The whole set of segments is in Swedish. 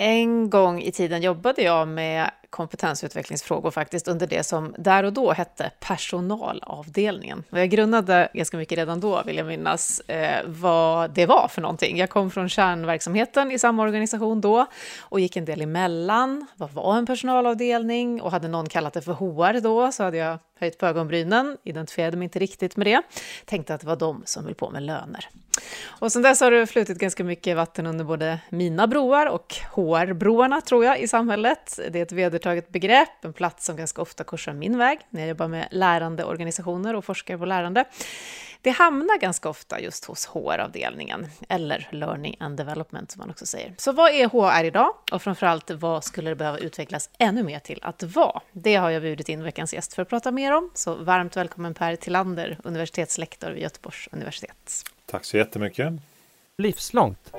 En gång i tiden jobbade jag med kompetensutvecklingsfrågor faktiskt under det som där och då hette personalavdelningen. Och jag grunnade ganska mycket redan då, vill jag minnas, eh, vad det var för någonting. Jag kom från kärnverksamheten i samma organisation då och gick en del emellan. Vad var en personalavdelning? Och hade någon kallat det för HR då så hade jag höjt på ögonbrynen, identifierade mig inte riktigt med det. Tänkte att det var de som höll på med löner. Och sen dess har det flutit ganska mycket vatten under både mina broar och HR-broarna, tror jag, i samhället. Det är ett vedertaget begrepp, en plats som ganska ofta korsar min väg när jag jobbar med lärande organisationer och forskar på lärande. Det hamnar ganska ofta just hos HR-avdelningen, eller Learning and Development som man också säger. Så vad är HR idag? Och framförallt, vad skulle det behöva utvecklas ännu mer till att vara? Det har jag bjudit in veckans gäst för att prata mer om. Så varmt välkommen Per Tillander, universitetslektor vid Göteborgs universitet. Tack så jättemycket. Livslångt.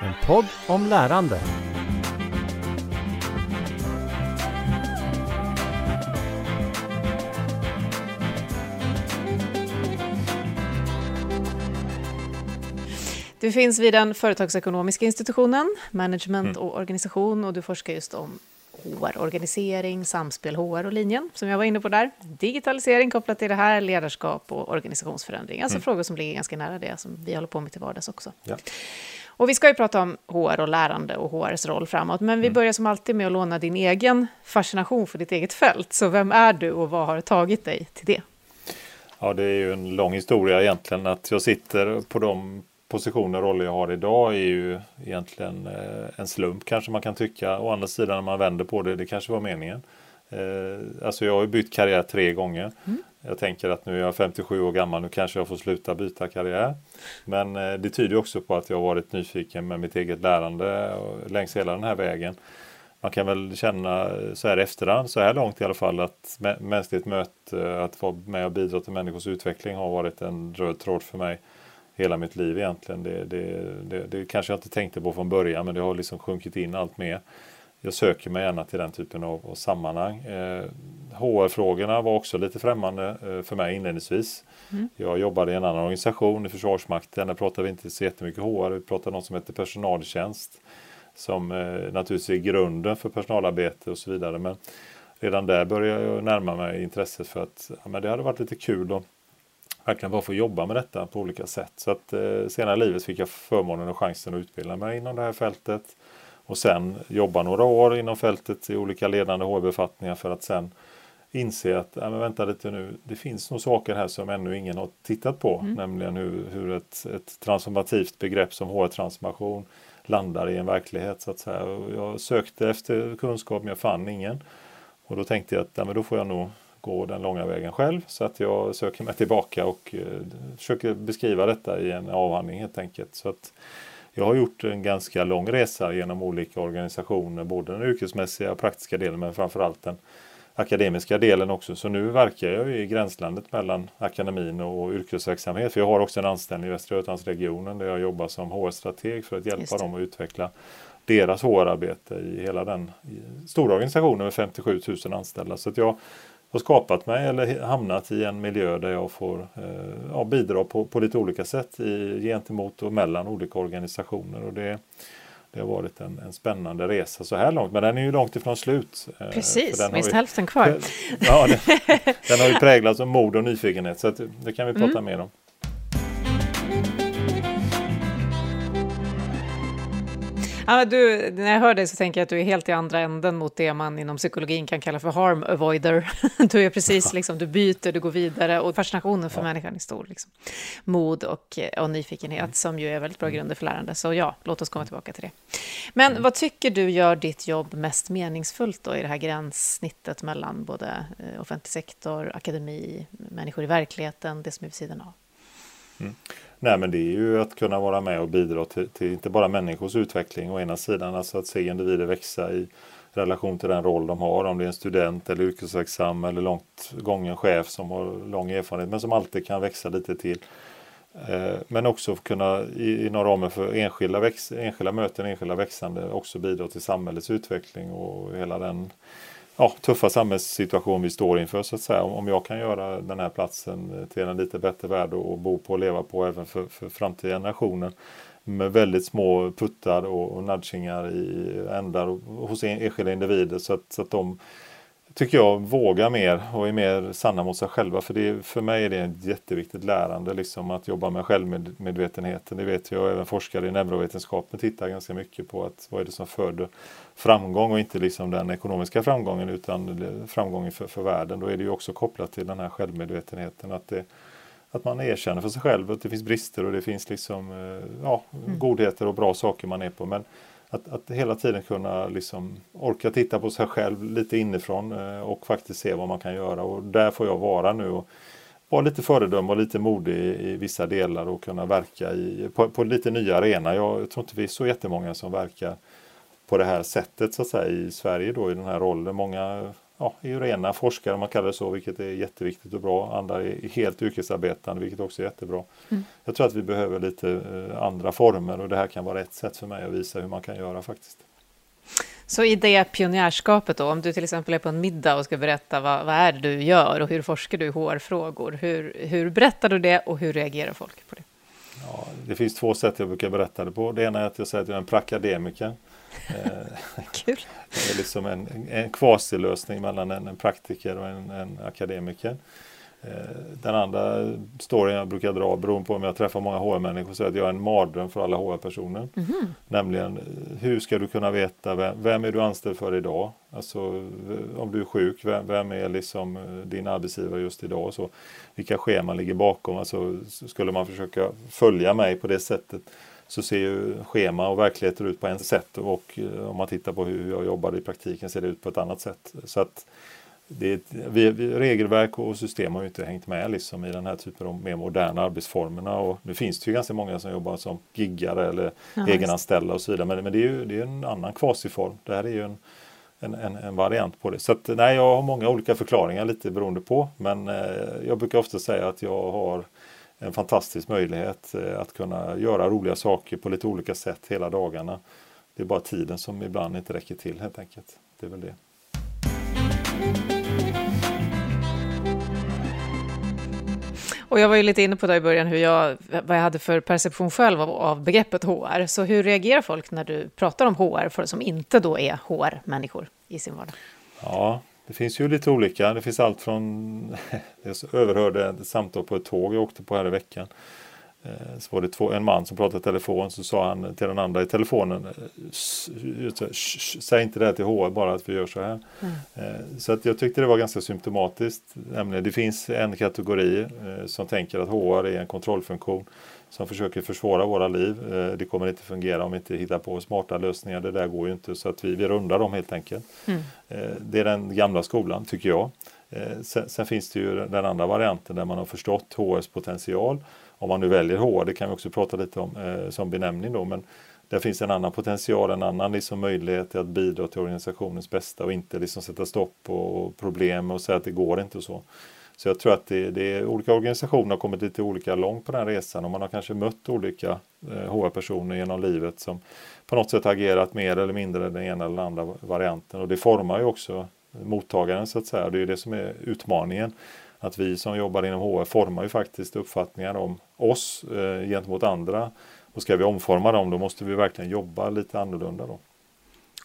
En podd om lärande. Du finns vid den företagsekonomiska institutionen, management och organisation och du forskar just om HR-organisering, samspel HR och linjen, som jag var inne på där. Digitalisering kopplat till det här, ledarskap och organisationsförändring. Alltså mm. frågor som ligger ganska nära det som vi håller på med till vardags också. Ja. Och vi ska ju prata om HR och lärande och HRs roll framåt, men vi mm. börjar som alltid med att låna din egen fascination för ditt eget fält. Så vem är du och vad har tagit dig till det? Ja, det är ju en lång historia egentligen att jag sitter på de positioner och roller jag har idag är ju egentligen eh, en slump kanske man kan tycka. Å andra sidan när man vänder på det, det kanske var meningen. Eh, alltså jag har ju bytt karriär tre gånger. Mm. Jag tänker att nu är jag 57 år gammal, nu kanske jag får sluta byta karriär. Men eh, det tyder också på att jag har varit nyfiken med mitt eget lärande längs hela den här vägen. Man kan väl känna så här efterhand, så här långt i alla fall, att mänskligt möte, att vara med och bidra till människors utveckling har varit en röd tråd för mig hela mitt liv egentligen. Det, det, det, det, kanske jag inte tänkte på från början men det har liksom sjunkit in allt mer. Jag söker mig gärna till den typen av, av sammanhang. Eh, HR-frågorna var också lite främmande eh, för mig inledningsvis. Mm. Jag jobbade i en annan organisation i Försvarsmakten. Där pratade vi inte så jättemycket HR, vi pratade något som heter personaltjänst. Som eh, naturligtvis är grunden för personalarbete och så vidare. Men redan där började jag närma mig intresset för att ja, men det hade varit lite kul att verkligen bara få jobba med detta på olika sätt. Så att eh, senare i livet fick jag förmånen och chansen att utbilda mig inom det här fältet. Och sen jobba några år inom fältet i olika ledande HR-befattningar för att sen inse att, ja, men vänta lite nu, det finns nog saker här som ännu ingen har tittat på. Mm. Nämligen hur, hur ett, ett transformativt begrepp som HR-transformation landar i en verklighet så att säga. Och jag sökte efter kunskap men jag fann ingen. Och då tänkte jag att ja, men då får jag nog gå den långa vägen själv så att jag söker mig tillbaka och eh, försöker beskriva detta i en avhandling helt enkelt. Så att jag har gjort en ganska lång resa genom olika organisationer, både den yrkesmässiga och praktiska delen men framförallt den akademiska delen också. Så nu verkar jag i gränslandet mellan akademin och yrkesverksamhet. För jag har också en anställning i Västra Götalandsregionen där jag jobbar som HR-strateg för att hjälpa dem att utveckla deras HR-arbete i hela den stora organisationen med 57 000 anställda. Så att jag har skapat mig eller hamnat i en miljö där jag får eh, ja, bidra på, på lite olika sätt i, gentemot och mellan olika organisationer. Och det, det har varit en, en spännande resa så här långt, men den är ju långt ifrån slut. Eh, Precis, minst hälften kvar. Ja, den, den, har ju präglats av mod och nyfikenhet, så det kan vi prata mm. mer om. Ja, du, när jag hör dig så tänker jag att du är helt i andra änden mot det man inom psykologin kan kalla för harm avoider. Du är precis liksom, du byter, du går vidare och fascinationen för ja. människan är stor. Liksom. Mod och, och nyfikenhet mm. som ju är väldigt bra grunder för lärande. Så ja, låt oss komma tillbaka till det. Men mm. vad tycker du gör ditt jobb mest meningsfullt då i det här gränssnittet mellan både eh, offentlig sektor, akademi, människor i verkligheten, det som är vid sidan av? Mm. Nej men det är ju att kunna vara med och bidra till, till, inte bara människors utveckling å ena sidan, alltså att se individer växa i relation till den roll de har, om det är en student eller yrkesverksam eller långt gången chef som har lång erfarenhet men som alltid kan växa lite till. Eh, men också kunna i, inom ramen för enskilda, väx, enskilda möten, enskilda växande också bidra till samhällets utveckling och hela den ja, tuffa samhällssituation vi står inför så att säga. Om jag kan göra den här platsen eh, till en lite bättre värld att bo på och leva på även för, för framtida generationer med väldigt små puttar och, och nudgingar i ändar hos enskilda individer så att, så att de tycker jag vågar mer och är mer sanna mot sig själva. För, det, för mig är det ett jätteviktigt lärande liksom, att jobba med självmedvetenheten. Det vet jag, även forskare i neurovetenskapen tittar ganska mycket på att vad är det som föder framgång och inte liksom den ekonomiska framgången utan framgången för, för världen. Då är det ju också kopplat till den här självmedvetenheten. Att, det, att man erkänner för sig själv att det finns brister och det finns liksom, eh, ja, mm. godheter och bra saker man är på. Men att, att hela tiden kunna liksom orka titta på sig själv lite inifrån eh, och faktiskt se vad man kan göra. Och där får jag vara nu och vara lite föredöme och lite modig i, i vissa delar och kunna verka i, på, på lite nya arena. Jag, jag tror inte vi är så jättemånga som verkar på det här sättet så att säga i Sverige då i den här rollen. Många ja, är ju rena forskare, om man kallar det så, vilket är jätteviktigt och bra. Andra är helt yrkesarbetande, vilket också är jättebra. Mm. Jag tror att vi behöver lite eh, andra former och det här kan vara ett sätt för mig att visa hur man kan göra faktiskt. Så i det pionjärskapet då, om du till exempel är på en middag och ska berätta vad, vad är det du gör och hur forskar du i HR-frågor, hur, hur berättar du det och hur reagerar folk på det? Ja, det finns två sätt jag brukar berätta det på. Det ena är att jag säger att jag är en prakademiker. Kul. Det är liksom en, en kvasilösning mellan en, en praktiker och en, en akademiker. Eh, den andra storyn jag brukar dra, beroende på om jag träffar många HR-människor, så är att jag är en mardröm för alla HR-personer. Mm -hmm. Nämligen, hur ska du kunna veta vem, vem, är du anställd för idag? Alltså om du är sjuk, vem, vem är liksom eh, din arbetsgivare just idag? Så, vilka scheman ligger bakom? Alltså, skulle man försöka följa mig på det sättet så ser ju schema och verklighet ut på ett sätt och eh, om man tittar på hur jag jobbar i praktiken ser det ut på ett annat sätt. Så att det, vi, regelverk och system har ju inte hängt med liksom i den här typen av mer moderna arbetsformerna. Och nu finns det ju ganska många som jobbar som giggare eller ja, egenanställda och så vidare. Men, men det är ju det är en annan kvasiform. Det här är ju en, en, en, en, variant på det. Så att, nej, jag har många olika förklaringar lite beroende på. Men eh, jag brukar ofta säga att jag har en fantastisk möjlighet eh, att kunna göra roliga saker på lite olika sätt hela dagarna. Det är bara tiden som ibland inte räcker till helt enkelt. Det är väl det. Och jag var ju lite inne på det i början, hur jag, vad jag hade för perception själv av, av begreppet HR. Så hur reagerar folk när du pratar om HR, för som inte då är HR-människor i sin vardag? Ja, det finns ju lite olika. Det finns allt från, jag överhörde ett samtal på ett tåg jag åkte på här i veckan. Eh, så var det två, en man som pratade i telefon så sa han till den andra i telefonen eh, Säg inte det här till HR bara att vi gör så här. Mm. Så att jag tyckte det var ganska symptomatiskt. Det finns en kategori som tänker att HR är en kontrollfunktion som försöker försvåra våra liv. Det kommer inte fungera om vi inte hittar på smarta lösningar. Det där går ju inte så att vi, vi rundar dem helt enkelt. Mm. Det är den gamla skolan tycker jag. Sen, sen, finns det ju den andra varianten där man har förstått HRs potential om man nu väljer HR, det kan vi också prata lite om eh, som benämning då, men där finns en annan potential, en annan liksom möjlighet att bidra till organisationens bästa och inte liksom sätta stopp och problem och säga att det går inte och så. Så jag tror att det, det är, olika organisationer har kommit lite olika långt på den resan och man har kanske mött olika eh, HR-personer genom livet som på något sätt agerat mer eller mindre den ena eller den andra varianten och det formar ju också mottagaren så att säga. Det är det som är utmaningen att vi som jobbar inom HR formar ju faktiskt uppfattningar om oss eh, gentemot andra. Och ska vi omforma dem då måste vi verkligen jobba lite annorlunda då.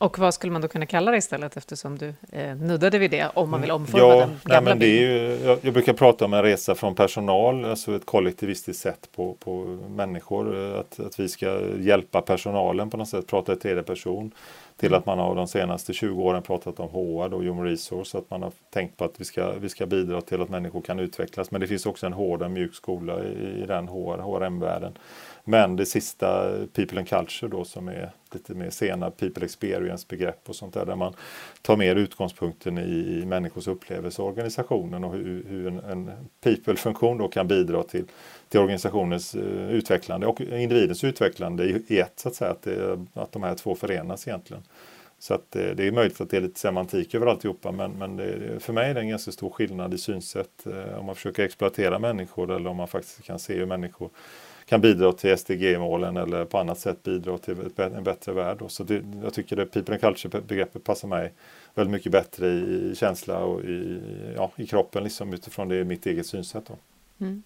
Och vad skulle man då kunna kalla det istället eftersom du eh, nuddade vid det om man vill omforma ja, den gamla nej, men det är ju, jag, jag, brukar prata om en resa från personal, alltså ett kollektivistiskt sätt på, på människor. Att, att vi ska hjälpa personalen på något sätt, prata i tredje person till att man har de senaste 20 åren pratat om HR, då, Human Resource, att man har tänkt på att vi ska, vi ska bidra till att människor kan utvecklas. Men det finns också en hård och mjuk skola i, i den HR, HRM-världen. Men det sista, People and Culture då, som är lite mer sena People Experience-begrepp och sånt där, där man tar mer utgångspunkten i, i människors upplevelse och organisationen och hur, hur en, en people-funktion då kan bidra till till organisationens uh, utvecklande och individens utvecklande i, ett, så att säga, att, det, att de här två förenas egentligen. Så att det, det är möjligt att det är lite semantik över alltihopa men, men det, för mig är det en ganska stor skillnad i synsätt eh, om man försöker exploatera människor eller om man faktiskt kan se hur människor kan bidra till SDG-målen eller på annat sätt bidra till en bättre värld. Så det, jag tycker det people and culture-begreppet passar mig väldigt mycket bättre i, i känsla och i, ja, i kroppen liksom, utifrån det mitt eget synsätt. Då. Mm.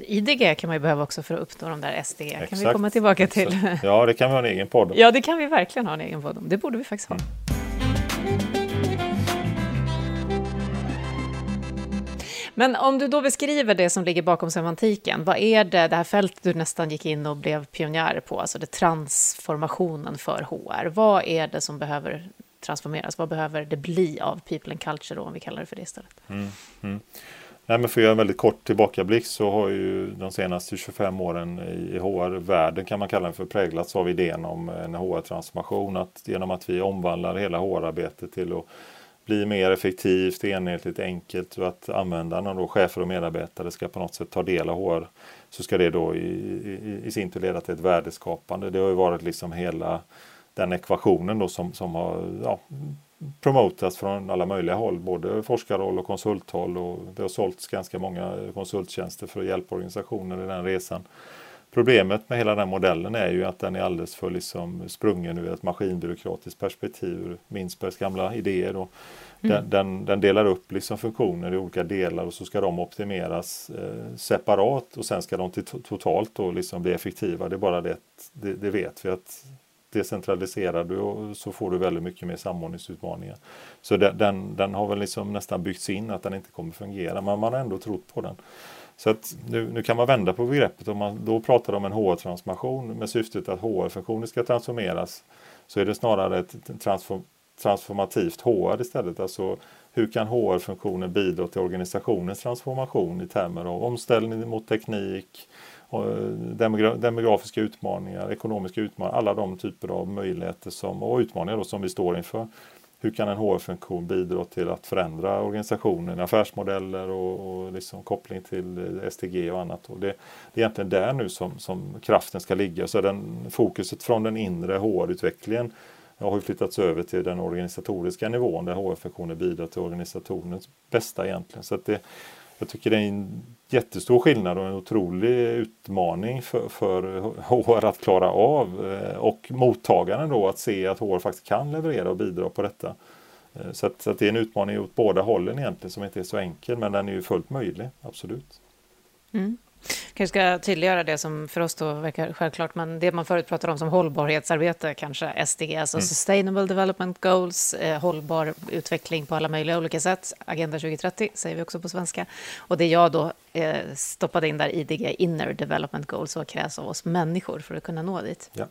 IDG kan man ju behöva också för att uppnå de där SDG. Exakt. kan vi komma tillbaka till. Exakt. Ja, det kan vi ha en egen podd om. Ja, det kan vi verkligen ha en egen podd om. Det borde vi faktiskt ha. Mm. Men om du då beskriver det som ligger bakom semantiken, vad är det, det här fältet du nästan gick in och blev pionjär på, alltså det transformationen för HR, vad är det som behöver transformeras? Vad behöver det bli av people and culture då, om vi kallar det för det istället? Mm, mm. Nej, men för att göra en väldigt kort tillbakablick så har ju de senaste 25 åren i HR-världen kan man kalla den för präglats av idén om en HR-transformation. Att genom att vi omvandlar hela HR-arbetet till att bli mer effektivt, enhetligt, enkelt och att användarna, då, chefer och medarbetare, ska på något sätt ta del av HR så ska det då i, i, i sin tur leda till ett värdeskapande. Det har ju varit liksom hela den ekvationen då som, som har ja, promotats från alla möjliga håll, både forskarhåll och konsulthåll och det har sålts ganska många konsulttjänster för att hjälpa organisationer i den resan. Problemet med hela den modellen är ju att den är alldeles för liksom sprungen ur ett maskinbyråkratiskt perspektiv, Minsbergs gamla idéer. Den, mm. den, den, delar upp liksom funktioner i olika delar och så ska de optimeras eh, separat och sen ska de till, totalt då liksom bli effektiva. Det är bara det, det, det vet vi att decentraliserar du och så får du väldigt mycket mer samordningsutmaningar. Så den, den, den, har väl liksom nästan byggts in att den inte kommer fungera men man har ändå trott på den. Så att nu, nu kan man vända på begreppet. Om man då pratar om en HR-transformation med syftet att HR-funktioner ska transformeras så är det snarare ett transform, transformativt HR istället. Alltså hur kan HR-funktionen bidra till organisationens transformation i termer av omställning mot teknik, eh, demografiska utmaningar, ekonomiska utmaningar, alla de typer av möjligheter som, och utmaningar då, som vi står inför. Hur kan en HR-funktion bidra till att förändra organisationen, affärsmodeller och, och liksom koppling till eh, STG och annat. Och det, det, är egentligen där nu som, som kraften ska ligga. Så den, fokuset från den inre HR-utvecklingen har flyttats över till den organisatoriska nivån där HR-funktionen bidrar till organisationens bästa egentligen. Så det, jag tycker det är en jättestor skillnad och en otrolig utmaning för, för HR att klara av eh, och mottagaren då att se att HR faktiskt kan leverera och bidra på detta. Eh, så, att, så att det är en utmaning åt båda hållen egentligen som inte är så enkel men den är ju fullt möjlig, absolut. Mm kanske ska tydliggöra det som för oss då verkar självklart, men det man förut pratade om som hållbarhetsarbete, kanske SDG, alltså mm. Sustainable Development Goals, eh, hållbar utveckling på alla möjliga olika sätt, Agenda 2030 säger vi också på svenska. Och det jag då eh, stoppade in där, IDG, Inner Development Goals, vad krävs av oss människor för att kunna nå dit. Ja.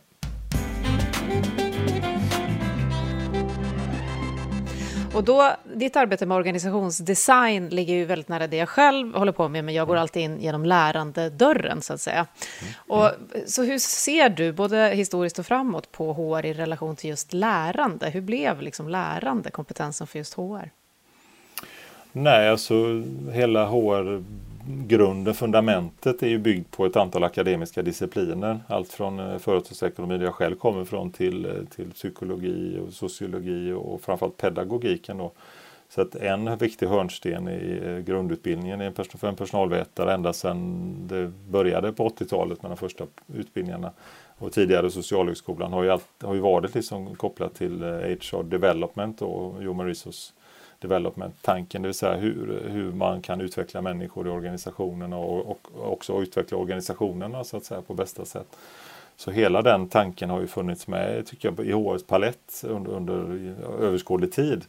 Och då, ditt arbete med organisationsdesign ligger ju väldigt nära det jag själv håller på med, men jag går mm. alltid in genom lärandedörren, så att säga. Mm. Och, så hur ser du, både historiskt och framåt, på HR i relation till just lärande? Hur blev liksom lärande kompetensen för just HR? Nej, alltså hela HR grunden, fundamentet är ju byggt på ett antal akademiska discipliner. Allt från eh, företagsekonomi där jag själv kommer från till, eh, till psykologi och sociologi och framförallt pedagogiken. Då. Så att en viktig hörnsten i eh, grundutbildningen för en personalvetare ända sedan det började på 80-talet med de första utbildningarna och tidigare Socialhögskolan har ju, allt, har ju varit liksom kopplat till HR development och human resource development-tanken, det vill säga hur, hur man kan utveckla människor i organisationerna och, och också utveckla organisationerna så att säga på bästa sätt. Så hela den tanken har ju funnits med tycker jag, i HRs palett under, under överskådlig tid.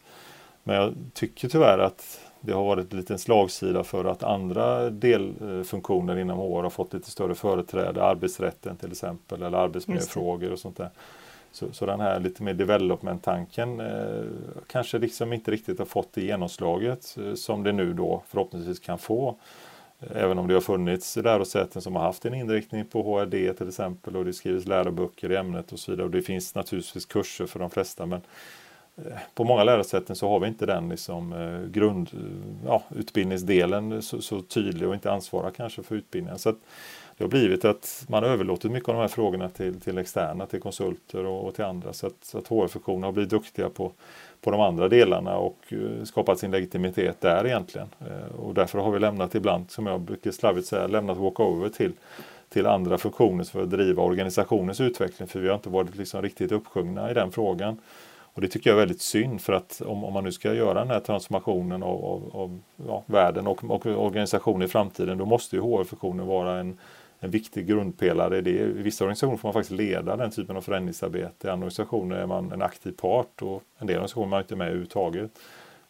Men jag tycker tyvärr att det har varit en liten slagsida för att andra delfunktioner inom HR har fått lite större företräde, arbetsrätten till exempel eller arbetsmiljöfrågor och sånt där. Så, så den här lite mer development-tanken eh, kanske liksom inte riktigt har fått det genomslaget eh, som det nu då förhoppningsvis kan få. Eh, även om det har funnits lärosäten som har haft en inriktning på HRD till exempel och det skrivs läroböcker i ämnet och så vidare. Och det finns naturligtvis kurser för de flesta men eh, på många lärosäten så har vi inte den liksom, eh, grundutbildningsdelen ja, så, så, tydlig och inte ansvarar kanske för utbildningen. Så att, det har blivit att man har överlåtit mycket av de här frågorna till, till externa, till konsulter och, och till andra. Så att, att HR-funktionen har blivit duktiga på, på de andra delarna och uh, skapat sin legitimitet där egentligen. Uh, och därför har vi lämnat ibland, som jag brukar slarvigt säga, lämnat walkover till, till andra funktioner för att driva organisationens utveckling. För vi har inte varit liksom riktigt uppsjungna i den frågan. Och det tycker jag är väldigt synd för att om, om man nu ska göra den här transformationen av, av, av ja, världen och, och organisationen i framtiden då måste ju HR-funktionen vara en, en viktig grundpelare i det. I vissa organisationer får man faktiskt leda den typen av förändringsarbete. I andra organisationer är man en aktiv part och en del organisationer är man inte med överhuvudtaget.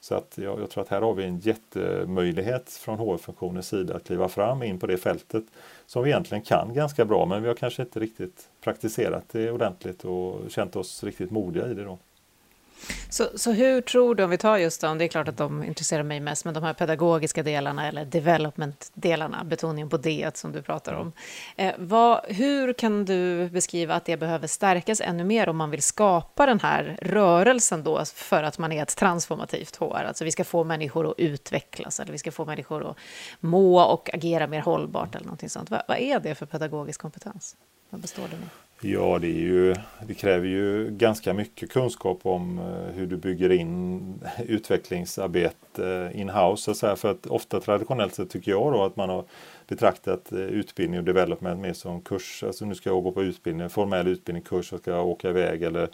Så att jag, jag, tror att här har vi en jättemöjlighet från HR-funktionens sida att kliva fram in på det fältet som vi egentligen kan ganska bra men vi har kanske inte riktigt praktiserat det ordentligt och känt oss riktigt modiga i det då. Så, så hur tror du, om vi tar just dem, det är klart att de intresserar mig mest, men de här pedagogiska delarna eller development-delarna, betoningen på det som du pratar om. Eh, vad, hur kan du beskriva att det behöver stärkas ännu mer om man vill skapa den här rörelsen då för att man är ett transformativt HR? Alltså vi ska få människor att utvecklas eller vi ska få människor att må och agera mer hållbart eller någonting sånt. Vad, vad är det för pedagogisk kompetens? Vad består den i? Ja, det, är ju, det kräver ju ganska mycket kunskap om eh, hur du bygger in utvecklingsarbete eh, in-house. För att ofta traditionellt sett tycker jag då att man har betraktat eh, utbildning och development mer som kurs. Alltså nu ska jag gå på utbildning, formell utbildning, kurs och ska jag åka iväg. Eller,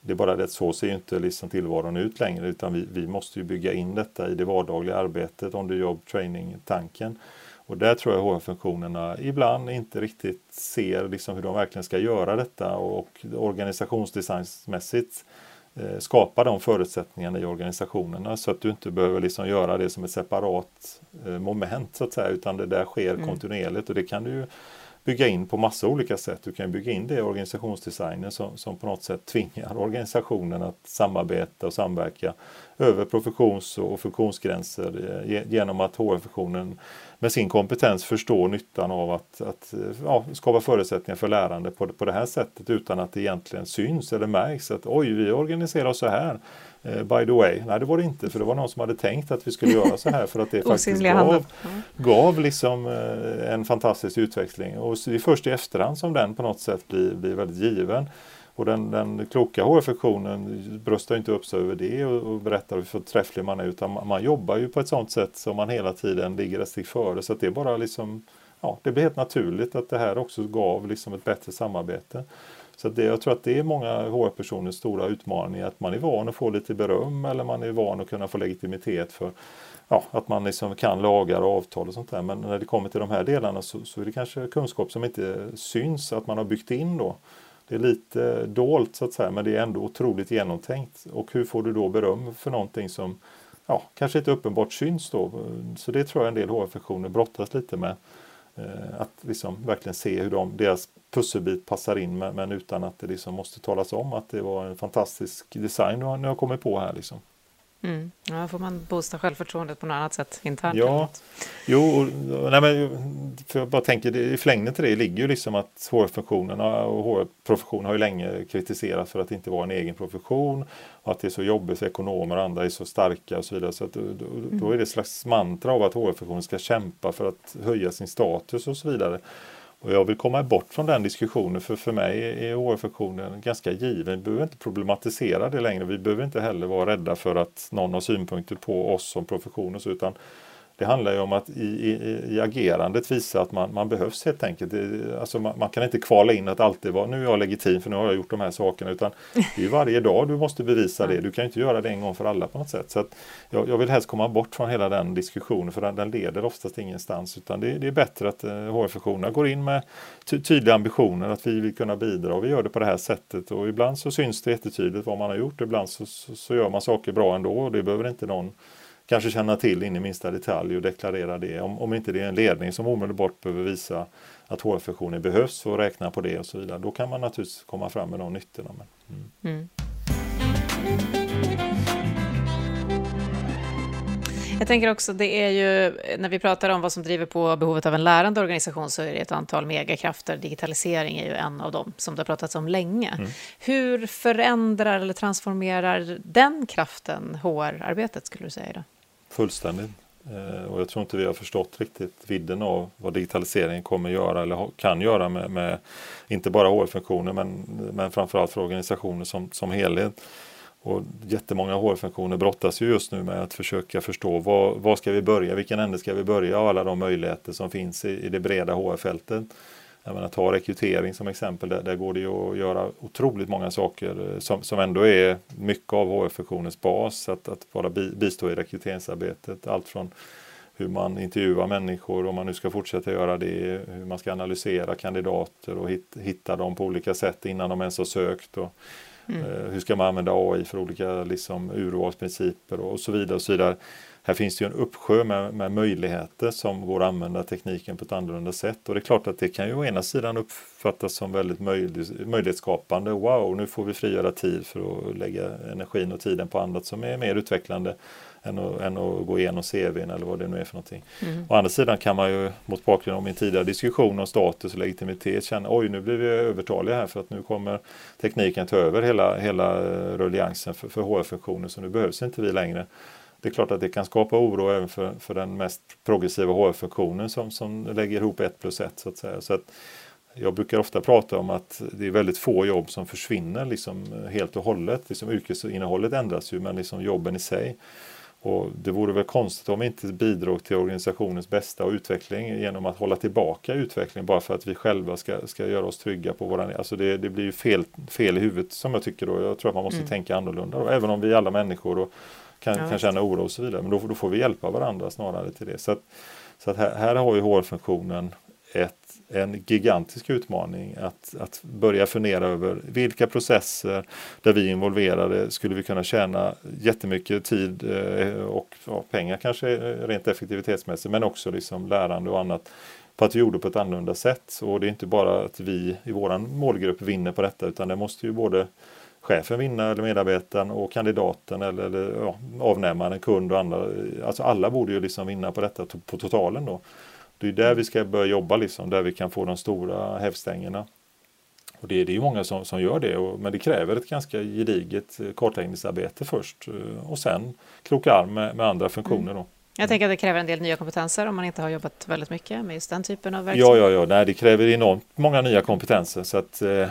det är bara det att så ser ju inte liksom tillvaron ut längre utan vi, vi måste ju bygga in detta i det vardagliga arbetet, on the job training-tanken. Och där tror jag HR-funktionerna ibland inte riktigt ser liksom hur de verkligen ska göra detta och organisationsdesignsmässigt eh, skapa de förutsättningarna i organisationerna så att du inte behöver liksom göra det som ett separat eh, moment så att säga utan det där sker mm. kontinuerligt och det kan du bygga in på massa olika sätt. Du kan bygga in det i organisationsdesignen som, som på något sätt tvingar organisationen att samarbeta och samverka över professions och funktionsgränser eh, genom att HR-funktionen med sin kompetens förstår nyttan av att, att eh, ja, skapa förutsättningar för lärande på, på det här sättet utan att det egentligen syns eller märks att oj, vi organiserar oss så här. Eh, by the way, nej det var det inte för det var någon som hade tänkt att vi skulle göra så här för att det faktiskt gav, gav liksom eh, en fantastisk utveckling och det är först i efterhand som den på något sätt blir, blir väldigt given. Och den, den kloka HR-funktionen bröstar inte upp sig över det och, och berättar hur förträfflig man är utan man, man, jobbar ju på ett sådant sätt som man hela tiden ligger ett steg före så att det är bara liksom Ja, det blir helt naturligt att det här också gav liksom ett bättre samarbete. Så det, jag tror att det är många HR-personers stora utmaning att man är van att få lite beröm eller man är van att kunna få legitimitet för ja, att man liksom kan lagar och avtal och sånt där. Men när det kommer till de här delarna så, så är det kanske kunskap som inte syns att man har byggt in då. Det är lite dolt så att säga men det är ändå otroligt genomtänkt. Och hur får du då beröm för någonting som ja, kanske inte uppenbart syns då. Så det tror jag en del HR-funktioner brottas lite med. Eh, att liksom verkligen se hur de, deras pusselbit passar in men, men, utan att det liksom måste talas om att det var en fantastisk design ni har kommit på här. Liksom. Mm. Ja, får man boosta självförtroendet på något annat sätt internt? Ja, jo, nej men, för jag bara tänker i förlängningen till det ligger ju liksom att HR-funktionerna och HR-professionen har ju länge kritiserat för att inte var en egen profession och att det är så jobbigt för ekonomer och andra är så starka och så vidare. Så att, då, då är det ett slags mantra av att HR-funktionen ska kämpa för att höja sin status och så vidare. Och jag vill komma bort från den diskussionen för för mig är HR-funktionen ganska given. Vi behöver inte problematisera det längre. Vi behöver inte heller vara rädda för att någon har synpunkter på oss som profession och så, utan det handlar ju om att i, i, i agerandet visa att man, man behövs helt enkelt. Det, alltså man, man, kan inte kvala in att alltid vara nu är jag legitim för nu har jag gjort de här sakerna utan det är varje dag du måste bevisa det. Du kan inte göra det en gång för alla på något sätt. Så jag, jag, vill helst komma bort från hela den diskussionen för den, den leder oftast ingenstans utan det, det är bättre att HR-funktionerna eh, går in med ty, tydliga ambitioner att vi vill kunna bidra och vi gör det på det här sättet och ibland så syns det jättetydligt vad man har gjort ibland så, så, så gör man saker bra ändå och det behöver inte någon kanske känna till in i minsta detalj och deklarera det. Om, om inte det är en ledning som omedelbart behöver visa att HR-funktioner behövs och räkna på det och så vidare. Då kan man naturligtvis komma fram med de nyttorna. Men, mm. Mm. Jag tänker också, det är ju, när vi pratar om vad som driver på behovet av en lärande organisation så är det ett antal megakrafter. Digitalisering är ju en av dem som det har pratats om länge. Mm. Hur förändrar eller transformerar den kraften HR-arbetet skulle du säga? Då? Fullständigt. Eh, och jag tror inte vi har förstått riktigt vidden av vad digitaliseringen kommer göra eller kan göra med, med inte bara HR-funktioner men, men framförallt för organisationer som, som helhet. Och jättemånga HR-funktioner brottas ju just nu med att försöka förstå var, var ska vi börja, vilken ände ska vi börja och alla de möjligheter som finns i, i det breda HR-fältet. Jag menar, ta rekrytering som exempel, där, där går det ju att göra otroligt många saker eh, som, som ändå är mycket av HR-funktionens bas, att, att bara bistå i rekryteringsarbetet. Allt från hur man intervjuar människor, om man nu ska fortsätta göra det, hur man ska analysera kandidater och hitta dem på olika sätt innan de ens har sökt. Och, mm. eh, hur ska man använda AI för olika liksom, urvalsprinciper och, och så vidare. Och så vidare här finns det ju en uppsjö med, med, möjligheter som går att använda tekniken på ett annorlunda sätt. Och det är klart att det kan ju å ena sidan uppfattas som väldigt möjlig, möjlighetsskapande. Wow, nu får vi frigöra tid för att lägga energin och tiden på annat som är mer utvecklande än att, än att gå igenom CVn eller vad det nu är för någonting. Mm. Å andra sidan kan man ju mot bakgrund av min tidigare diskussion om status och legitimitet känna oj nu blir vi övertaliga här för att nu kommer tekniken ta över hela, hela rulliansen för, för HR-funktionen så nu behövs inte vi längre det är klart att det kan skapa oro även för, för den mest progressiva HR-funktionen som, som lägger ihop ett plus ett så att säga. Så att jag brukar ofta prata om att det är väldigt få jobb som försvinner liksom helt och hållet. Liksom yrkesinnehållet ändras ju men liksom jobben i sig. Och det vore väl konstigt om vi inte bidrog till organisationens bästa och utveckling genom att hålla tillbaka utveckling bara för att vi själva ska, ska göra oss trygga på våran... Alltså det, det blir ju fel, fel i huvudet som jag tycker då. Jag tror att man måste mm. tänka annorlunda då, även om vi är alla människor och kan, ja. kan känna oro och så vidare. Men då, då, får vi hjälpa varandra snarare till det. Så, att, så att här, här har ju HR-funktionen ett, en gigantisk utmaning att, att börja fundera över vilka processer där vi är involverade skulle vi kunna tjäna jättemycket tid eh, och ja, pengar kanske rent effektivitetsmässigt men också liksom lärande och annat på att vi gjorde på ett annorlunda sätt. Och det är inte bara att vi i våran målgrupp vinner på detta utan det måste ju både chefen vinna eller medarbetaren och kandidaten eller, eller ja, avnämaren, kund och andra. Alltså alla borde ju liksom vinna på detta på totalen då. Det är där vi ska börja jobba liksom, där vi kan få de stora hävstängerna. Och det, det är ju många som, som gör det, och, men det kräver ett ganska gediget eh, kartläggningsarbete först eh, och sen kroka arm med, med andra funktioner. Då. Jag tänker att det kräver en del nya kompetenser om man inte har jobbat väldigt mycket med just den typen av verksamhet. Ja, ja, ja. Nej, det kräver enormt många nya kompetenser. Så att, eh, eh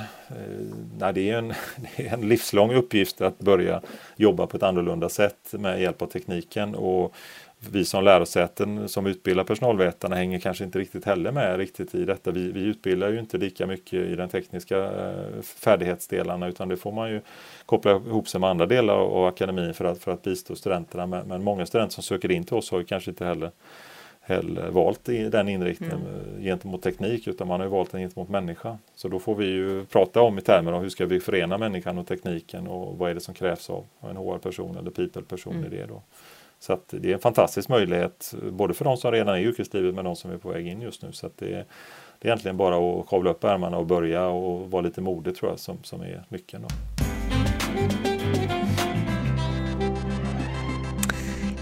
nej, det, är en, det är en livslång uppgift att börja jobba på ett annorlunda sätt med hjälp av tekniken. Och vi som lärosäten som utbildar personalvetarna hänger kanske inte riktigt heller med riktigt i detta. Vi, vi utbildar ju inte lika mycket i den tekniska eh, färdighetsdelarna utan det får man ju koppla ihop sig med andra delar av akademin för att, för att bistå studenterna. Men, men många studenter som söker in till oss har ju kanske inte heller, heller valt den inriktningen mm. gentemot teknik utan man har ju valt den gentemot människa. Så då får vi ju prata om i termer av hur ska vi förena människan och tekniken och vad är det som krävs av en HR-person eller people-person mm. i det då. Så att det är en fantastisk möjlighet både för de som redan är i yrkeslivet men de som är på väg in just nu. Så att det, är, det är egentligen bara att kavla upp ärmarna och börja och vara lite modig tror jag som, som är nyckeln. Då.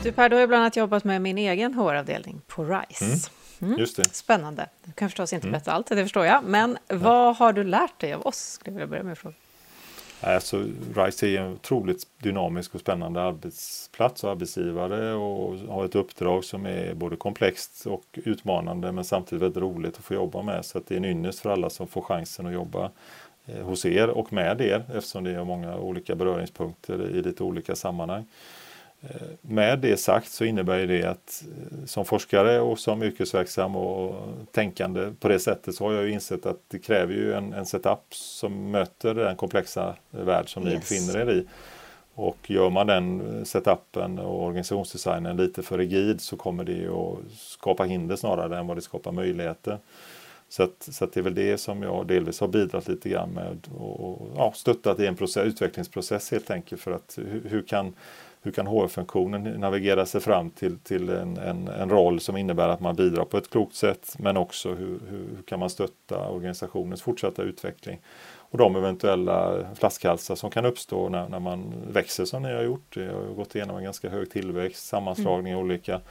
Du Per, du har ju bland annat jobbat med min egen HR-avdelning på RISE. Mm. Mm. Just det. Spännande. Du kan förstås inte mm. berätta allt, det förstår jag. Men vad har du lärt dig av oss? Skulle jag vilja börja med fråga. Äh, alltså, RISE är en otroligt dynamisk och spännande arbetsplats och arbetsgivare och har ett uppdrag som är både komplext och utmanande men samtidigt väldigt roligt att få jobba med. Så att det är en ynnest för alla som får chansen att jobba eh, hos er och med er eftersom det är många olika beröringspunkter i lite olika sammanhang. Eh, med det sagt så innebär det att eh, som forskare och som yrkesverksam och tänkande på det sättet så har jag insett att det kräver ju en, en setup som möter den komplexa värld som yes. ni befinner er i. Och gör man den setupen och organisationsdesignen lite för rigid så kommer det att skapa hinder snarare än vad det skapar möjligheter. Så, att, så att det är väl det som jag delvis har bidragit lite grann med och ja, stöttat i en process, utvecklingsprocess helt enkelt för att hur, hur kan hur kan HR-funktionen navigera sig fram till, till en, en, en, roll som innebär att man bidrar på ett klokt sätt men också hur, hur, hur, kan man stötta organisationens fortsatta utveckling och de eventuella flaskhalsar som kan uppstå när, när man växer som ni har gjort. Det har gått igenom en ganska hög tillväxt, sammanslagning mm. olika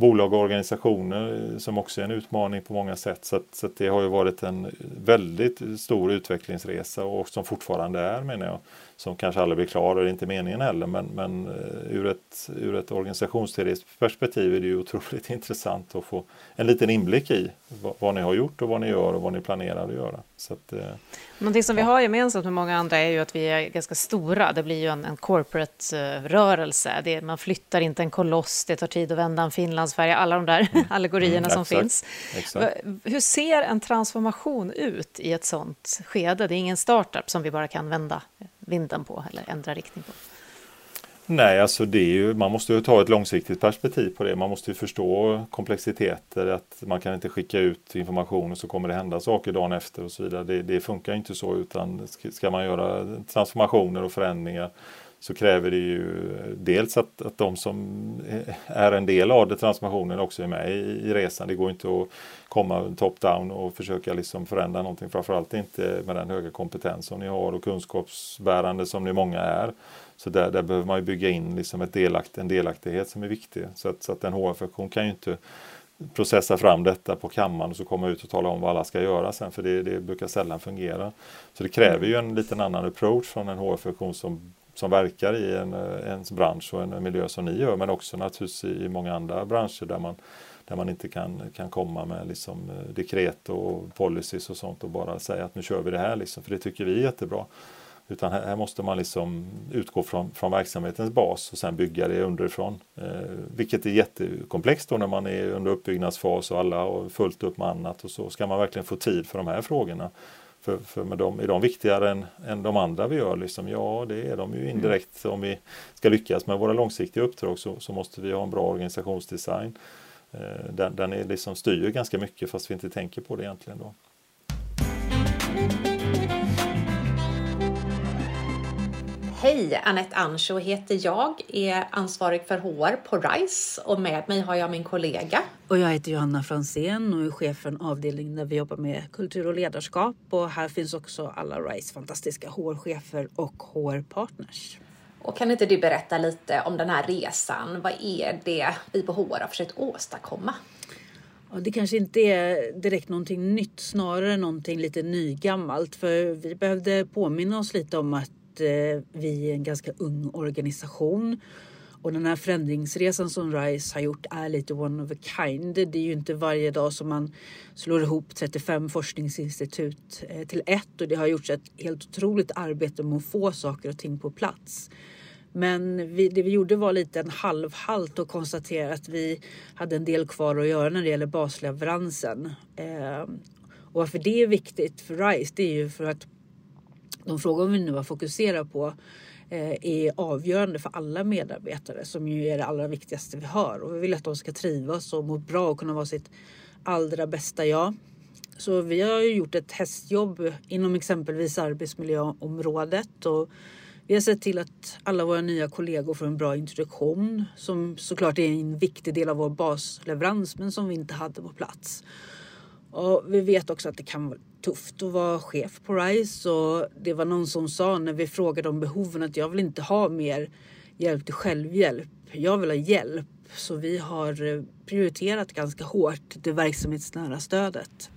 bolag och organisationer som också är en utmaning på många sätt. Så, att, så att det har ju varit en väldigt stor utvecklingsresa och som fortfarande är menar jag. som kanske aldrig blir klar och det är inte meningen heller. Men, men ur ett, ur ett organisationsteoretiskt perspektiv är det ju otroligt intressant att få en liten inblick i vad, vad, ni har gjort och vad ni gör och vad ni planerar att göra. Så att, Någonting som vi har gemensamt med många andra är ju att vi är ganska stora. Det blir ju en, en corporate-rörelse. Man flyttar inte en koloss, det tar tid att vända en Finlandsfärja, alla de där mm. allegorierna mm, som exakt, finns. Exakt. Hur ser en transformation ut i ett sånt skede? Det är ingen startup som vi bara kan vända vinden på eller ändra riktning på. Nej, alltså det är ju, man måste ju ta ett långsiktigt perspektiv på det. Man måste ju förstå komplexiteter, att man kan inte skicka ut information och så kommer det hända saker dagen efter och så vidare. Det, det funkar inte så utan ska man göra transformationer och förändringar så kräver det ju dels att, att de som är en del av det transformationen också är med i, i resan. Det går inte att komma top-down och försöka liksom förändra någonting, framförallt inte med den höga kompetens som ni har och kunskapsbärande som ni många är. Så där, där behöver man ju bygga in liksom ett delakt, en delaktighet som är viktig. Så att, så att en HR-funktion kan ju inte processa fram detta på kammaren och så komma ut och tala om vad alla ska göra sen för det, det brukar sällan fungera. Så det kräver ju en liten annan approach från en HR-funktion som, som verkar i en, eh, en bransch och en miljö som ni gör men också naturligtvis i många andra branscher där man, där man inte kan, kan komma med liksom eh, dekret och policies och sånt och bara säga att nu kör vi det här liksom, för det tycker vi är jättebra. Utan här, här, måste man liksom utgå från, från verksamhetens bas och sen bygga det underifrån. Eh, vilket är jättekomplext då när man är under uppbyggnadsfas och alla har fullt upp med annat och så ska man verkligen få tid för de här frågorna. För, för med dem, är de viktigare än, än de andra vi gör? Liksom? Ja, det är de ju indirekt. Om vi ska lyckas med våra långsiktiga uppdrag så, så måste vi ha en bra organisationsdesign. Eh, den, den är liksom styr ganska mycket fast vi inte tänker på det egentligen. Då. Hej! Anette Ansho heter jag, är ansvarig för HR på RISE och med mig har jag min kollega. Och jag heter Johanna Fransén och är chef för en avdelning där vi jobbar med kultur och ledarskap. Och här finns också alla RISE fantastiska HR-chefer och HR-partners. Och kan inte du berätta lite om den här resan? Vad är det vi på HR har försökt åstadkomma? Ja, det kanske inte är direkt någonting nytt, snarare någonting lite nygammalt. För vi behövde påminna oss lite om att Eh, vi är en ganska ung organisation. Och den här förändringsresan som RISE har gjort är lite one of a kind. Det är ju inte varje dag som man slår ihop 35 forskningsinstitut eh, till ett och det har gjorts ett helt otroligt arbete med att få saker och ting på plats. Men vi, det vi gjorde var lite en halvhalt och konstaterade att vi hade en del kvar att göra när det gäller basleveransen. Eh, och varför det är viktigt för RISE det är ju för att de frågor vi nu har fokuserat på eh, är avgörande för alla medarbetare som ju är det allra viktigaste vi har. Och vi vill att de ska trivas och må bra och kunna vara sitt allra bästa jag. Så vi har gjort ett hästjobb inom exempelvis arbetsmiljöområdet och vi har sett till att alla våra nya kollegor får en bra introduktion som såklart är en viktig del av vår basleverans men som vi inte hade på plats. Och vi vet också att det kan vara tufft att vara chef på RISE och det var någon som sa när vi frågade om behoven att jag vill inte ha mer hjälp till självhjälp. Jag vill ha hjälp. Så vi har eh, prioriterat ganska hårt det verksamhetsnära stödet.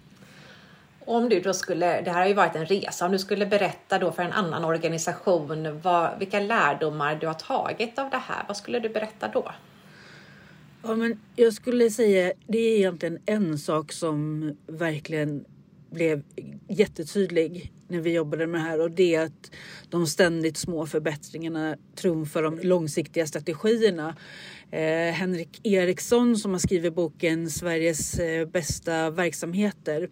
Om du då skulle, det här har ju varit en resa, om du skulle berätta då för en annan organisation vad, vilka lärdomar du har tagit av det här, vad skulle du berätta då? Ja, men jag skulle säga det är egentligen en sak som verkligen blev jättetydlig när vi jobbade med det här och det är att de ständigt små förbättringarna trumfar de långsiktiga strategierna. Eh, Henrik Eriksson som har skrivit boken Sveriges eh, bästa verksamheter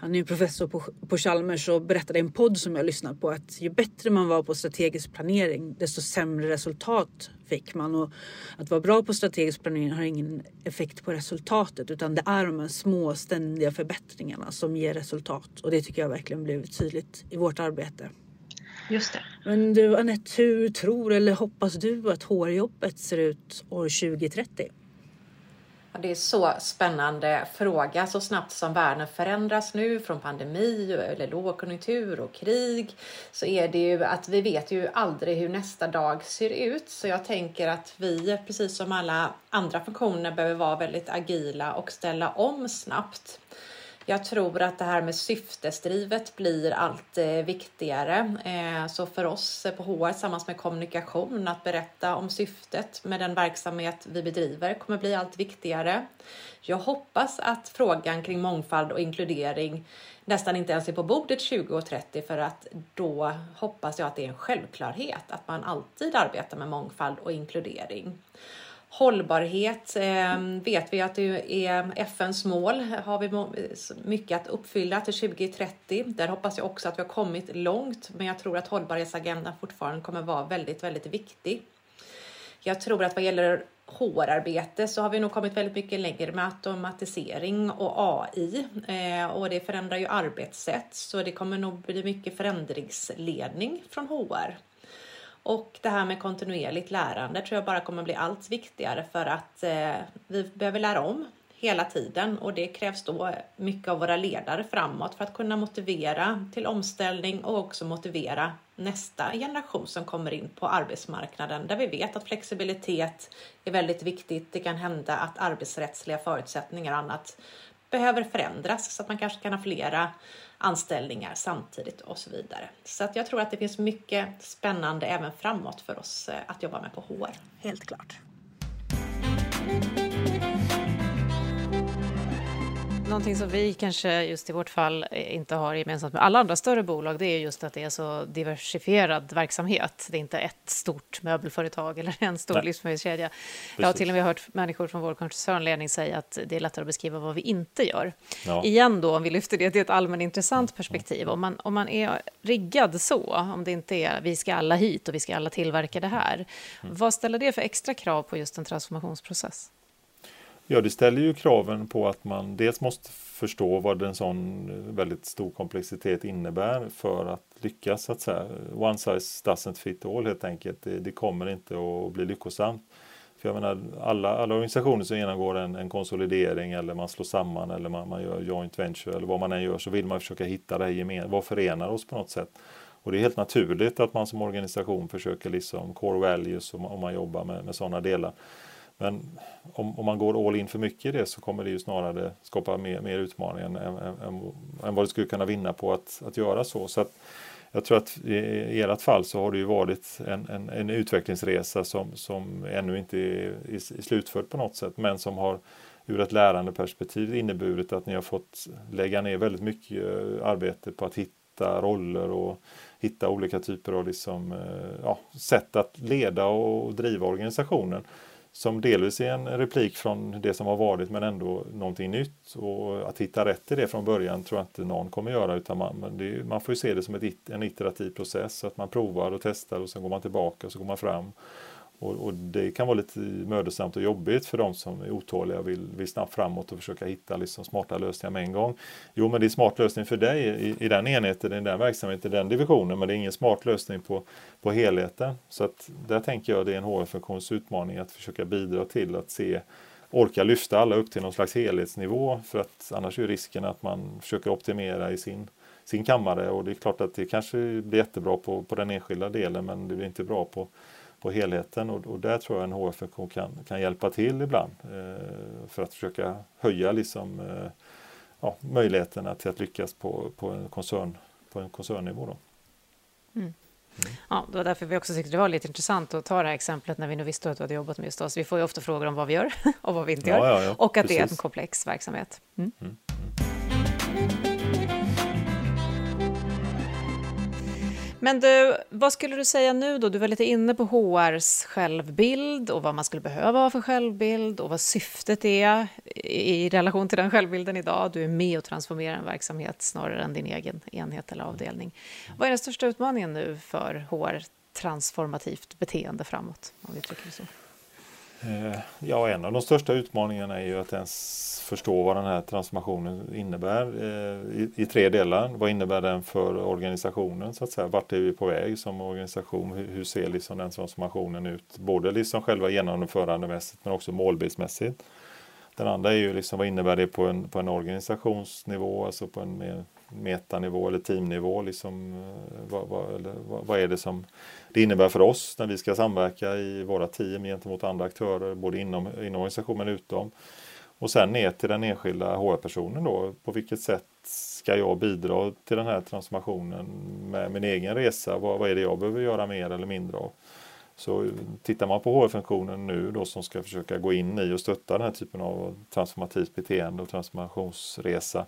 han är professor på, på Chalmers och berättade i en podd som jag lyssnat på att ju bättre man var på strategisk planering desto sämre resultat fick man. Och att vara bra på strategisk planering har ingen effekt på resultatet utan det är de här små ständiga förbättringarna som ger resultat. Och det tycker jag verkligen blev tydligt i vårt arbete. Just det. Men du Anette, hur tror eller hoppas du att HR-jobbet ser ut år 2030? Det är så spännande fråga. Så snabbt som världen förändras nu från pandemi eller lågkonjunktur och krig så är det ju att vi vet ju aldrig hur nästa dag ser ut. Så jag tänker att vi, precis som alla andra funktioner, behöver vara väldigt agila och ställa om snabbt. Jag tror att det här med syftesdrivet blir allt eh, viktigare. Eh, så för oss eh, på HR tillsammans med kommunikation att berätta om syftet med den verksamhet vi bedriver kommer bli allt viktigare. Jag hoppas att frågan kring mångfald och inkludering nästan inte ens är på bordet 2030 för att då hoppas jag att det är en självklarhet att man alltid arbetar med mångfald och inkludering. Hållbarhet eh, vet vi att det är FNs mål. Har vi mycket att uppfylla till 2030. Där hoppas jag också att vi har kommit långt, men jag tror att hållbarhetsagendan fortfarande kommer vara väldigt, väldigt viktig. Jag tror att vad gäller HR-arbete så har vi nog kommit väldigt mycket längre med automatisering och AI eh, och det förändrar ju arbetssätt så det kommer nog bli mycket förändringsledning från HR. Och det här med kontinuerligt lärande tror jag bara kommer bli allt viktigare för att eh, vi behöver lära om hela tiden och det krävs då mycket av våra ledare framåt för att kunna motivera till omställning och också motivera nästa generation som kommer in på arbetsmarknaden där vi vet att flexibilitet är väldigt viktigt. Det kan hända att arbetsrättsliga förutsättningar och annat behöver förändras så att man kanske kan ha flera anställningar samtidigt och så vidare. Så att jag tror att det finns mycket spännande även framåt för oss eh, att jobba med på HR. Helt klart. Någonting som vi kanske just i vårt fall inte har gemensamt med alla andra större bolag, det är just att det är så diversifierad verksamhet. Det är inte ett stort möbelföretag eller en stor Nej. livsmedelskedja. Jag har till och med hört människor från vår koncernledning säga att det är lättare att beskriva vad vi inte gör. Ja. Igen då, om vi lyfter det till ett allmänintressant perspektiv. Om man, om man är riggad så, om det inte är vi ska alla hit och vi ska alla tillverka det här. Mm. Vad ställer det för extra krav på just en transformationsprocess? Ja, det ställer ju kraven på att man dels måste förstå vad en sån eh, väldigt stor komplexitet innebär för att lyckas. Så att säga. One size doesn't fit all helt enkelt. Det, det kommer inte att bli lyckosamt. För jag menar, alla, alla organisationer som genomgår en, en konsolidering eller man slår samman eller man, man gör joint venture eller vad man än gör så vill man försöka hitta det här gemensamt, vad förenar oss på något sätt. Och det är helt naturligt att man som organisation försöker liksom core values om, om man jobbar med, med sådana delar. Men om, om, man går all in för mycket i det så kommer det ju snarare skapa mer, mer utmaningar än, än, än, än vad det skulle kunna vinna på att, att göra så. så att, jag tror att i, i ert fall så har det ju varit en, en, en utvecklingsresa som, som ännu inte är, är, slutförd på något sätt men som har ur ett lärandeperspektiv inneburit att ni har fått lägga ner väldigt mycket eh, arbete på att hitta roller och hitta olika typer av liksom, eh, ja, sätt att leda och driva organisationen som delvis är en replik från det som har varit men ändå någonting nytt. Och att hitta rätt i det från början tror jag inte någon kommer göra utan man, det, man får se det som ett, en iterativ process. Så att man provar och testar och sen går man tillbaka och så går man fram. Och, och, det kan vara lite mödosamt och jobbigt för de som är otåliga och vill, vill snabbt framåt och försöka hitta liksom smarta lösningar med en gång. Jo, men det är smart lösning för dig i, i den enheten, i den verksamheten, i den divisionen, men det är ingen smart lösning på, på helheten. Så att där tänker jag det är en HR-funktions utmaning att försöka bidra till att se orka lyfta alla upp till någon slags helhetsnivå för att annars är risken att man försöker optimera i sin, sin kammare och det är klart att det kanske blir jättebra på, på den enskilda delen men det blir inte bra på på helheten och, och där tror jag en HR-funktion kan, kan hjälpa till ibland eh, för att försöka höja liksom, eh, ja, möjligheterna till att lyckas på, på, en, koncern, på en koncernnivå. Då. Mm. Mm. Ja, det var därför vi också tyckte det var lite intressant att ta det här exemplet när vi nu visste att du hade jobbat med just oss. Vi får ju ofta frågor om vad vi gör och vad vi inte gör. Ja, ja, och att Precis. det är en komplex verksamhet. Mm. Men du, vad skulle du säga nu då? Du var lite inne på HRs självbild och vad man skulle behöva ha för självbild och vad syftet är i relation till den självbilden idag. Du är med och transformerar en verksamhet snarare än din egen enhet eller avdelning. Vad är den största utmaningen nu för HR transformativt beteende framåt? Om vi det så. Eh, ja, en av de största utmaningarna är ju att ens förstå vad den här transformationen innebär eh, i, i, tre delar. Vad innebär den för organisationen så att säga? Vart är vi på väg som organisation? Hur, hur ser liksom den transformationen ut? Både liksom själva genomförandemässigt men också målbildsmässigt. Den andra är ju liksom vad innebär det på en, på en organisationsnivå, alltså på en mer metanivå eller teamnivå. Liksom, eh, vad, vad, eller, vad, vad, är det som det innebär för oss när vi ska samverka i våra team gentemot andra aktörer, både inom, inom organisationen och utom. Och sen ner till den enskilda HR-personen då. På vilket sätt ska jag bidra till den här transformationen med min egen resa? Vad, vad är det jag behöver göra mer eller mindre av? Så tittar man på HR-funktionen nu då som ska försöka gå in i och stötta den här typen av transformativt beteende och transformationsresa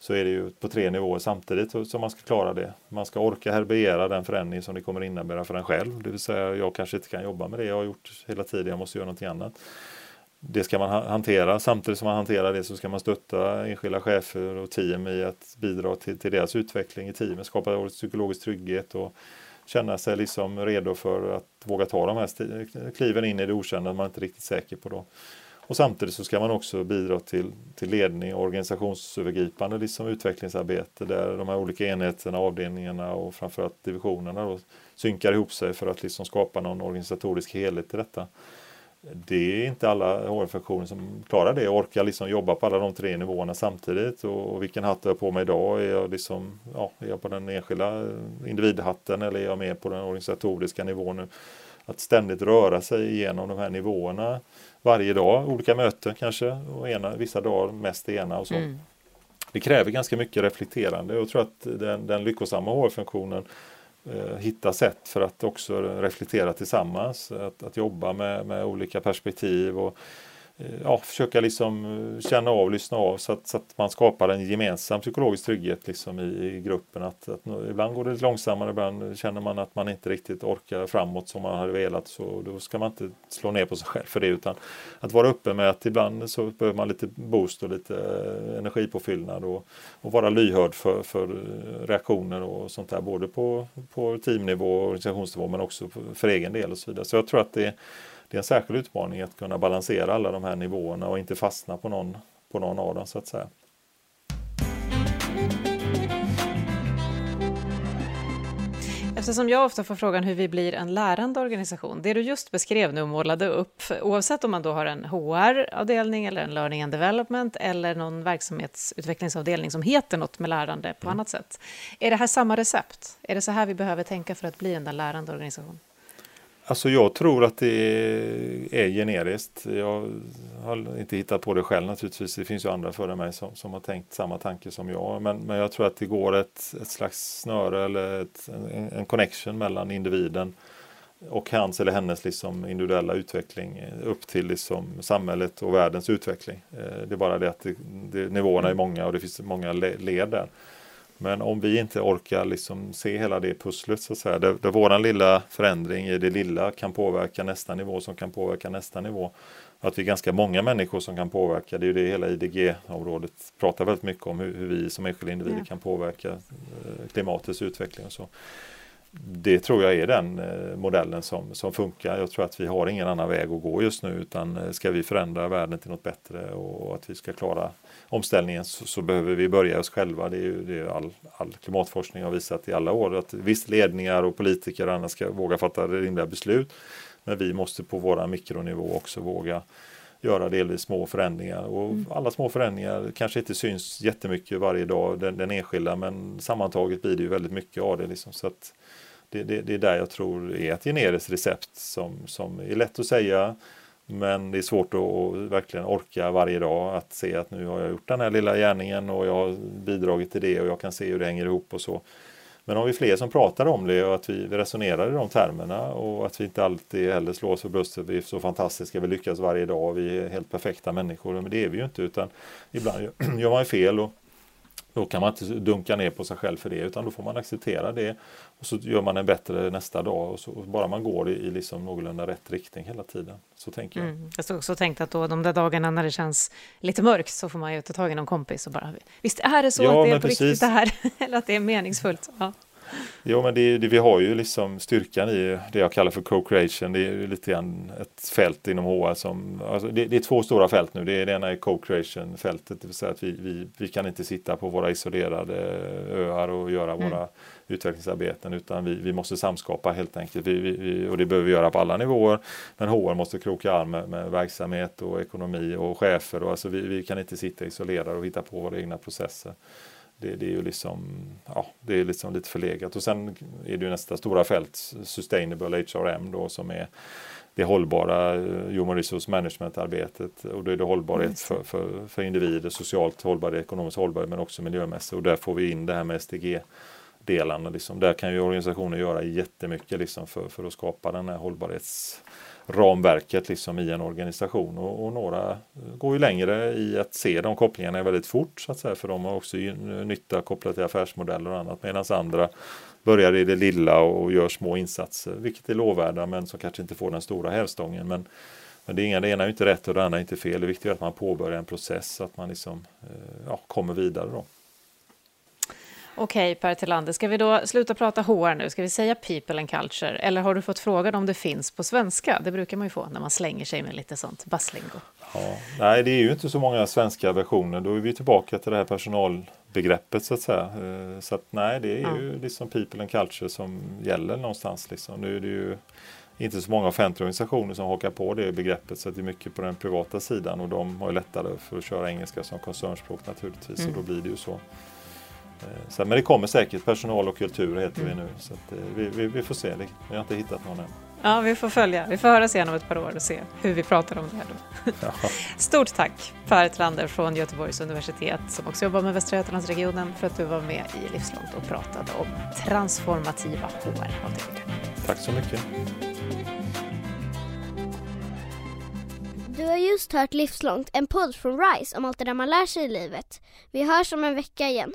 så är det ju på tre nivåer samtidigt som man ska klara det. Man ska orka härbärgera den förändring som det kommer innebära för en själv. Det vill säga jag kanske inte kan jobba med det jag har gjort hela tiden, jag måste göra någonting annat. Det ska man hantera. Samtidigt som man hanterar det så ska man stötta enskilda chefer och team i att bidra till, till deras utveckling i teamet, skapa psykologisk trygghet och känna sig liksom redo för att våga ta de här kliven in i det okända man är inte riktigt säker på. Då. Och samtidigt så ska man också bidra till, till ledning och organisationsövergripande liksom utvecklingsarbete där de här olika enheterna, avdelningarna och framförallt divisionerna då synkar ihop sig för att liksom skapa någon organisatorisk helhet i detta. Det är inte alla HR-funktioner som klarar det och orkar liksom jobba på alla de tre nivåerna samtidigt. Och, och vilken hatt har jag på mig idag? Är jag, liksom, ja, är jag på den enskilda individhatten eller är jag mer på den organisatoriska nivån nu? Att ständigt röra sig igenom de här nivåerna varje dag, olika möten kanske, och ena, vissa dagar mest det ena och så. Mm. Det kräver ganska mycket reflekterande och jag tror att den, den lyckosamma HR-funktionen eh, hitta sätt för att också reflektera tillsammans, att, att jobba med, med olika perspektiv och Eh, ja, försöka liksom eh, känna av, lyssna av så att, så att man skapar en gemensam psykologisk trygghet liksom i, i gruppen. Att, att, ibland går det lite långsammare, ibland känner man att man inte riktigt orkar framåt som man hade velat. Så då ska man inte slå ner på sig själv för det utan att vara öppen med att ibland så behöver man lite boost och lite eh, energipåfyllnad och, och vara lyhörd för, för reaktioner och sånt där både på, på teamnivå och organisationsnivå men också för egen del och så vidare. Så jag tror att det det är en särskild utmaning att kunna balansera alla de här nivåerna och inte fastna på någon, på någon av dem så att säga. Eftersom jag ofta får frågan hur vi blir en lärande organisation, det du just beskrev nu och målade upp, oavsett om man då har en HR-avdelning eller en learning and development eller någon verksamhetsutvecklingsavdelning som heter något med lärande på mm. annat sätt. Är det här samma recept? Är det så här vi behöver tänka för att bli en lärande organisation? Alltså jag tror att det är generiskt. Jag har inte hittat på det själv naturligtvis. Det finns ju andra före mig som, som har tänkt samma tanke som jag. Men, men jag tror att det går ett, ett slags snöre eller ett, en, en connection mellan individen och hans eller hennes liksom individuella utveckling upp till liksom samhället och världens utveckling. Eh, det är bara det att det, det, nivåerna är många och det finns många led där. Men om vi inte orkar liksom se hela det pusslet så att säga, där, där våran lilla förändring i det lilla kan påverka nästa nivå som kan påverka nästa nivå. Att vi är ganska många människor som kan påverka, det är ju det hela IDG-området pratar väldigt mycket om, hur, hur vi som enskilda individer ja. kan påverka eh, klimatets utveckling och så. Det tror jag är den eh, modellen som, som funkar. Jag tror att vi har ingen annan väg att gå just nu utan eh, ska vi förändra världen till något bättre och att vi ska klara omställningen så, så, behöver vi börja oss själva. Det är ju det är all, all klimatforskning har visat i alla år att visst ledningar och politiker och andra ska våga fatta rimliga beslut. Men vi måste på våra mikronivå också våga göra delvis små förändringar. Och mm. alla små förändringar kanske inte syns jättemycket varje dag, den, den enskilda, men sammantaget blir det ju väldigt mycket av det. Liksom. Så att det, det, det är där jag tror är ett generiskt recept som, som är lätt att säga men det är svårt att verkligen orka varje dag att se att nu har jag gjort den här lilla gärningen och jag har bidragit till det och jag kan se hur det hänger ihop och så. Men om vi är fler som pratar om det och att vi resonerar i de termerna och att vi inte alltid heller slår oss för bröstet, vi är så fantastiska, vi lyckas varje dag, vi är helt perfekta människor, men det är vi ju inte utan ibland gör man ju fel och då kan man inte dunka ner på sig själv för det utan då får man acceptera det och så gör man en bättre nästa dag och så, bara man går i, i liksom någorlunda rätt riktning hela tiden. Så tänker jag. Mm. Jag har också tänkt att då de där dagarna när det känns lite mörkt så får man ju ta tag i någon kompis och bara visst är det så ja, att det är på precis. riktigt det här eller att det är meningsfullt. Ja. Jo, men det, det, vi har ju liksom styrkan i det jag kallar för co-creation. Det är lite grann ett fält inom HR som, alltså det, det, är två stora fält nu. Det, är, det ena är co-creation-fältet, det vill säga att vi, vi, vi kan inte sitta på våra isolerade öar och göra mm. våra utvecklingsarbeten utan vi, vi måste samskapa helt enkelt. Vi, vi, och det behöver vi göra på alla nivåer. Men HR måste kroka arm med, med verksamhet och ekonomi och chefer. Och alltså vi, vi kan inte sitta isolerade och hitta på våra egna processer. Det, det, är ju liksom, ja, det är liksom lite förlegat. Och sen är det ju nästa stora fält, Sustainable HRM då som är det hållbara eh, Human Resource Management-arbetet och då är det hållbarhet för, för, för individer, socialt hållbarhet, ekonomiskt hållbarhet men också miljömässigt och där får vi in det här med SDG delarna. Liksom. Där kan ju organisationer göra jättemycket liksom, för, för att skapa den här ramverket liksom, i en organisation och, och, några går ju längre i att se de kopplingarna väldigt fort så att säga för de har också nytta kopplat till affärsmodeller och annat medan andra börjar i det lilla och gör små insatser, vilket är lovvärda men som kanske inte får den stora hävstången. Men, men det, ena, det ena är inte rätt och det andra är inte fel. Det viktiga är att man påbörjar en process, så att man liksom, eh, ja, kommer vidare. Då. Okej, Per Tillander, ska vi då sluta prata HR nu? Ska vi säga people and culture? Eller har du fått frågan om det finns på svenska? Det brukar man ju få när man slänger sig med lite sånt basslingo. Ja, nej, det är ju inte så många svenska versioner. Då är vi tillbaka till det här personalbegreppet så att säga. Eh, så att nej, det är ja. ju liksom people and culture som gäller någonstans. Liksom. Nu är det ju inte så många offentliga organisationer som hakar på det begreppet så det är mycket på den privata sidan och de har ju lättare för att köra engelska som koncernspråk naturligtvis mm. och då blir det ju så. Eh, så, men det kommer säkert, personal och kultur heter mm. vi nu. Så att, eh, vi, vi, vi, får se, vi har inte hittat någon än. Ja, vi får följa. Vi får höras igen om ett par år och se hur vi pratar om det här då. Ja. Stort tack Per Trander från Göteborgs universitet som också jobbar med Västra Götalandsregionen för att du var med i Livslångt och pratade om transformativa HR-avdelningar. Tack så mycket. Du har just hört Livslångt, en podd från RISE om allt det där man lär sig i livet. Vi hörs om en vecka igen.